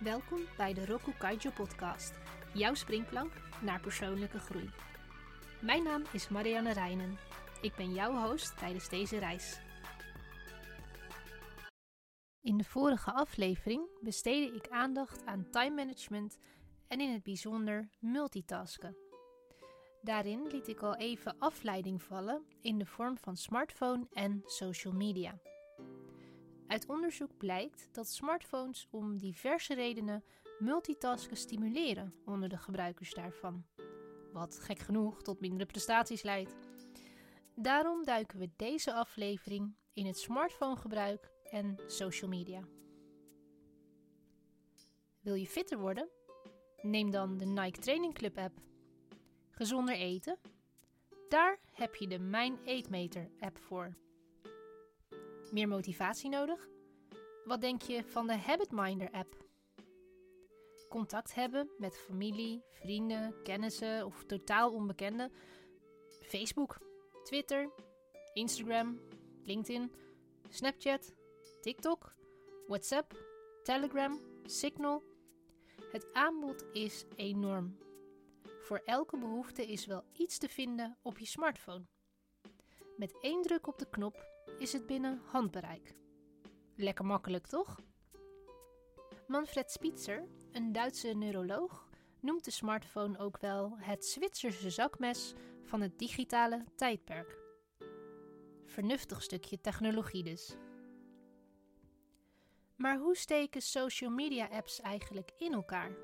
Welkom bij de Roku Kaijo podcast, jouw springplank naar persoonlijke groei. Mijn naam is Marianne Reinen. Ik ben jouw host tijdens deze reis. In de vorige aflevering besteedde ik aandacht aan time management en in het bijzonder multitasken. Daarin liet ik al even afleiding vallen in de vorm van smartphone en social media. Uit onderzoek blijkt dat smartphones om diverse redenen multitasken stimuleren onder de gebruikers daarvan. Wat gek genoeg tot mindere prestaties leidt. Daarom duiken we deze aflevering in het smartphonegebruik en social media. Wil je fitter worden? Neem dan de Nike Training Club app. Gezonder eten? Daar heb je de Mijn Eetmeter app voor. Meer motivatie nodig? Wat denk je van de Habitminder app? Contact hebben met familie, vrienden, kennissen of totaal onbekenden? Facebook, Twitter, Instagram, LinkedIn, Snapchat, TikTok, WhatsApp, Telegram, Signal. Het aanbod is enorm. Voor elke behoefte is wel iets te vinden op je smartphone. Met één druk op de knop is het binnen handbereik. Lekker makkelijk, toch? Manfred Spitzer, een Duitse neuroloog, noemt de smartphone ook wel het Zwitserse zakmes van het digitale tijdperk. Vernuftig stukje technologie dus. Maar hoe steken social media apps eigenlijk in elkaar?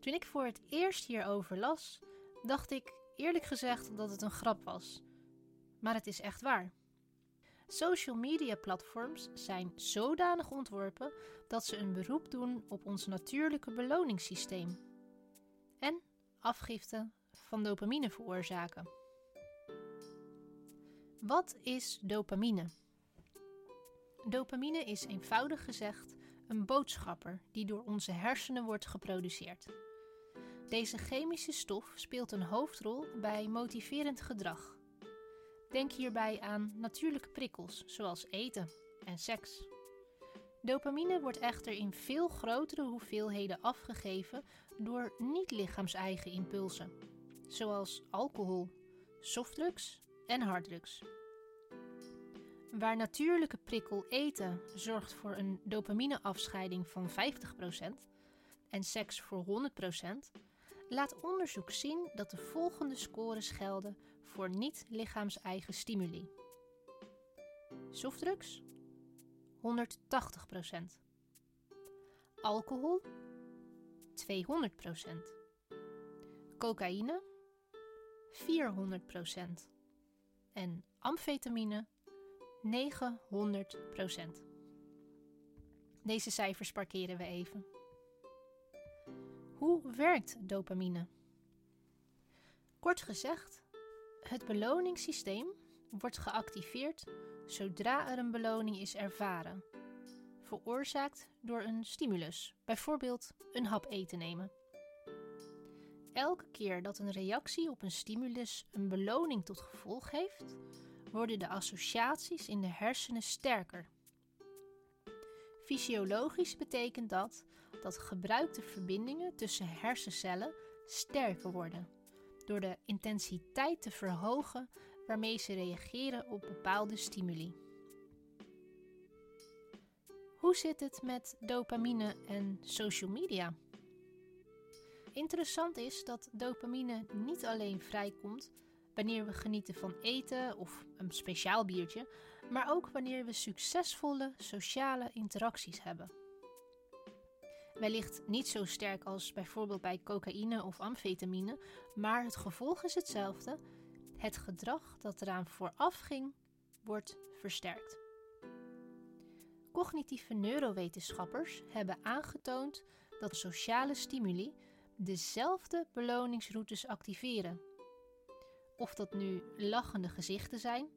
Toen ik voor het eerst hierover las, dacht ik eerlijk gezegd dat het een grap was. Maar het is echt waar. Social media platforms zijn zodanig ontworpen dat ze een beroep doen op ons natuurlijke beloningssysteem en afgifte van dopamine veroorzaken. Wat is dopamine? Dopamine is eenvoudig gezegd een boodschapper die door onze hersenen wordt geproduceerd. Deze chemische stof speelt een hoofdrol bij motiverend gedrag. Denk hierbij aan natuurlijke prikkels, zoals eten en seks. Dopamine wordt echter in veel grotere hoeveelheden afgegeven door niet-lichaams-eigen impulsen, zoals alcohol, softdrugs en harddrugs. Waar natuurlijke prikkel eten zorgt voor een dopamineafscheiding van 50% en seks voor 100%, laat onderzoek zien dat de volgende scores gelden voor niet-lichaams-eigen stimuli. Softdrugs 180%. Alcohol 200%. Cocaïne 400%. En amfetamine 900%. Deze cijfers parkeren we even. Hoe werkt dopamine? Kort gezegd, het beloningssysteem wordt geactiveerd zodra er een beloning is ervaren, veroorzaakt door een stimulus, bijvoorbeeld een hap eten nemen. Elke keer dat een reactie op een stimulus een beloning tot gevolg heeft, worden de associaties in de hersenen sterker. Fysiologisch betekent dat dat gebruikte verbindingen tussen hersencellen sterker worden, door de intensiteit te verhogen waarmee ze reageren op bepaalde stimuli. Hoe zit het met dopamine en social media? Interessant is dat dopamine niet alleen vrijkomt wanneer we genieten van eten of een speciaal biertje, maar ook wanneer we succesvolle sociale interacties hebben. Wellicht niet zo sterk als bijvoorbeeld bij cocaïne of amfetamine, maar het gevolg is hetzelfde. Het gedrag dat eraan vooraf ging, wordt versterkt. Cognitieve neurowetenschappers hebben aangetoond dat sociale stimuli dezelfde beloningsroutes activeren. Of dat nu lachende gezichten zijn,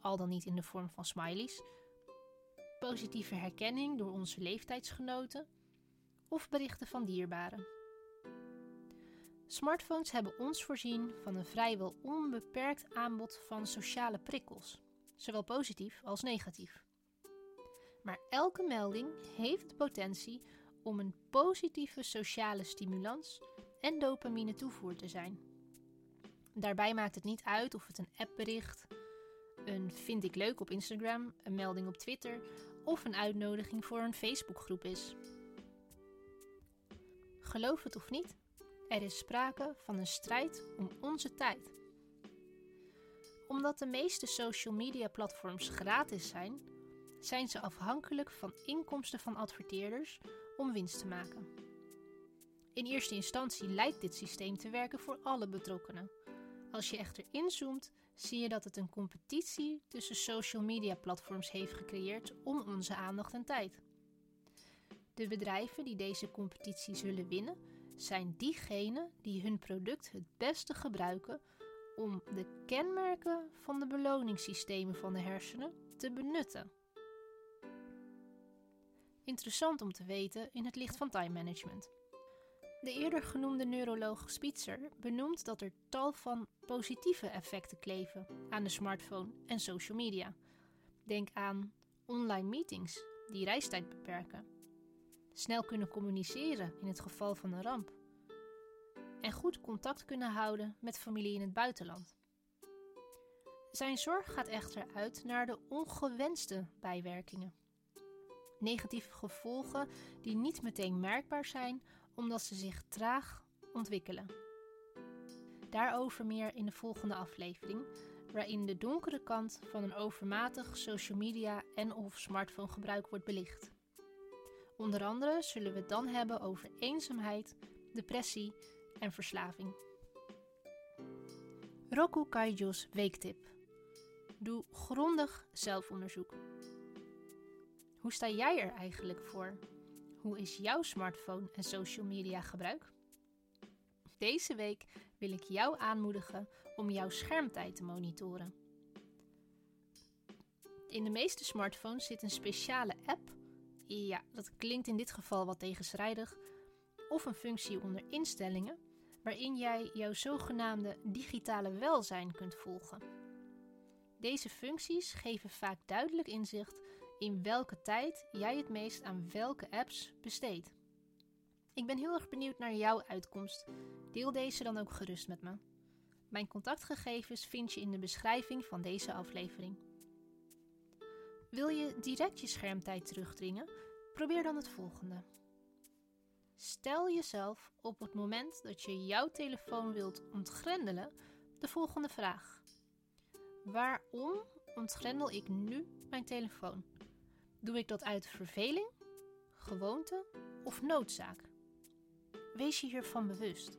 al dan niet in de vorm van smileys, positieve herkenning door onze leeftijdsgenoten of berichten van dierbaren. Smartphones hebben ons voorzien van een vrijwel onbeperkt aanbod van sociale prikkels, zowel positief als negatief. Maar elke melding heeft de potentie om een positieve sociale stimulans en dopamine toevoer te zijn. Daarbij maakt het niet uit of het een appbericht, een vind ik leuk op Instagram, een melding op Twitter of een uitnodiging voor een Facebookgroep is. Geloof het of niet, er is sprake van een strijd om onze tijd. Omdat de meeste social media platforms gratis zijn, zijn ze afhankelijk van inkomsten van adverteerders om winst te maken. In eerste instantie lijkt dit systeem te werken voor alle betrokkenen. Als je echter inzoomt, zie je dat het een competitie tussen social media platforms heeft gecreëerd om onze aandacht en tijd. De bedrijven die deze competitie zullen winnen, zijn diegenen die hun product het beste gebruiken om de kenmerken van de beloningssystemen van de hersenen te benutten. Interessant om te weten in het licht van time management. De eerder genoemde neuroloog Spitzer benoemt dat er tal van positieve effecten kleven aan de smartphone en social media. Denk aan online meetings die reistijd beperken, snel kunnen communiceren in het geval van een ramp en goed contact kunnen houden met familie in het buitenland. Zijn zorg gaat echter uit naar de ongewenste bijwerkingen. Negatieve gevolgen die niet meteen merkbaar zijn omdat ze zich traag ontwikkelen. Daarover meer in de volgende aflevering, waarin de donkere kant van een overmatig social media en of smartphone gebruik wordt belicht. Onder andere zullen we het dan hebben over eenzaamheid, depressie en verslaving. Roku Kaijo's weektip. Doe grondig zelfonderzoek. Hoe sta jij er eigenlijk voor? Hoe is jouw smartphone en social media gebruik? Deze week wil ik jou aanmoedigen om jouw schermtijd te monitoren. In de meeste smartphones zit een speciale app. Ja, dat klinkt in dit geval wat tegenstrijdig. Of een functie onder instellingen, waarin jij jouw zogenaamde digitale welzijn kunt volgen. Deze functies geven vaak duidelijk inzicht in welke tijd jij het meest aan welke apps besteedt. Ik ben heel erg benieuwd naar jouw uitkomst. Deel deze dan ook gerust met me. Mijn contactgegevens vind je in de beschrijving van deze aflevering. Wil je direct je schermtijd terugdringen? Probeer dan het volgende. Stel jezelf op het moment dat je jouw telefoon wilt ontgrendelen de volgende vraag: Waarom ontgrendel ik nu mijn telefoon? Doe ik dat uit verveling, gewoonte of noodzaak? Wees je hiervan bewust.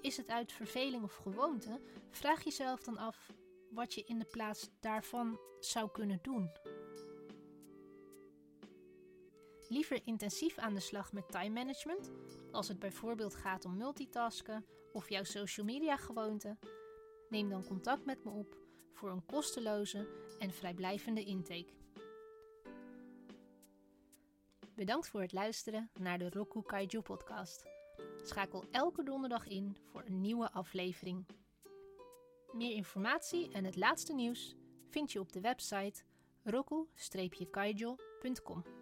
Is het uit verveling of gewoonte? Vraag jezelf dan af wat je in de plaats daarvan zou kunnen doen. Liever intensief aan de slag met time management, als het bijvoorbeeld gaat om multitasken of jouw social media gewoonte? Neem dan contact met me op voor een kosteloze en vrijblijvende intake. Bedankt voor het luisteren naar de Roku Kaiju podcast. Schakel elke donderdag in voor een nieuwe aflevering. Meer informatie en het laatste nieuws vind je op de website roku-kaijo.com.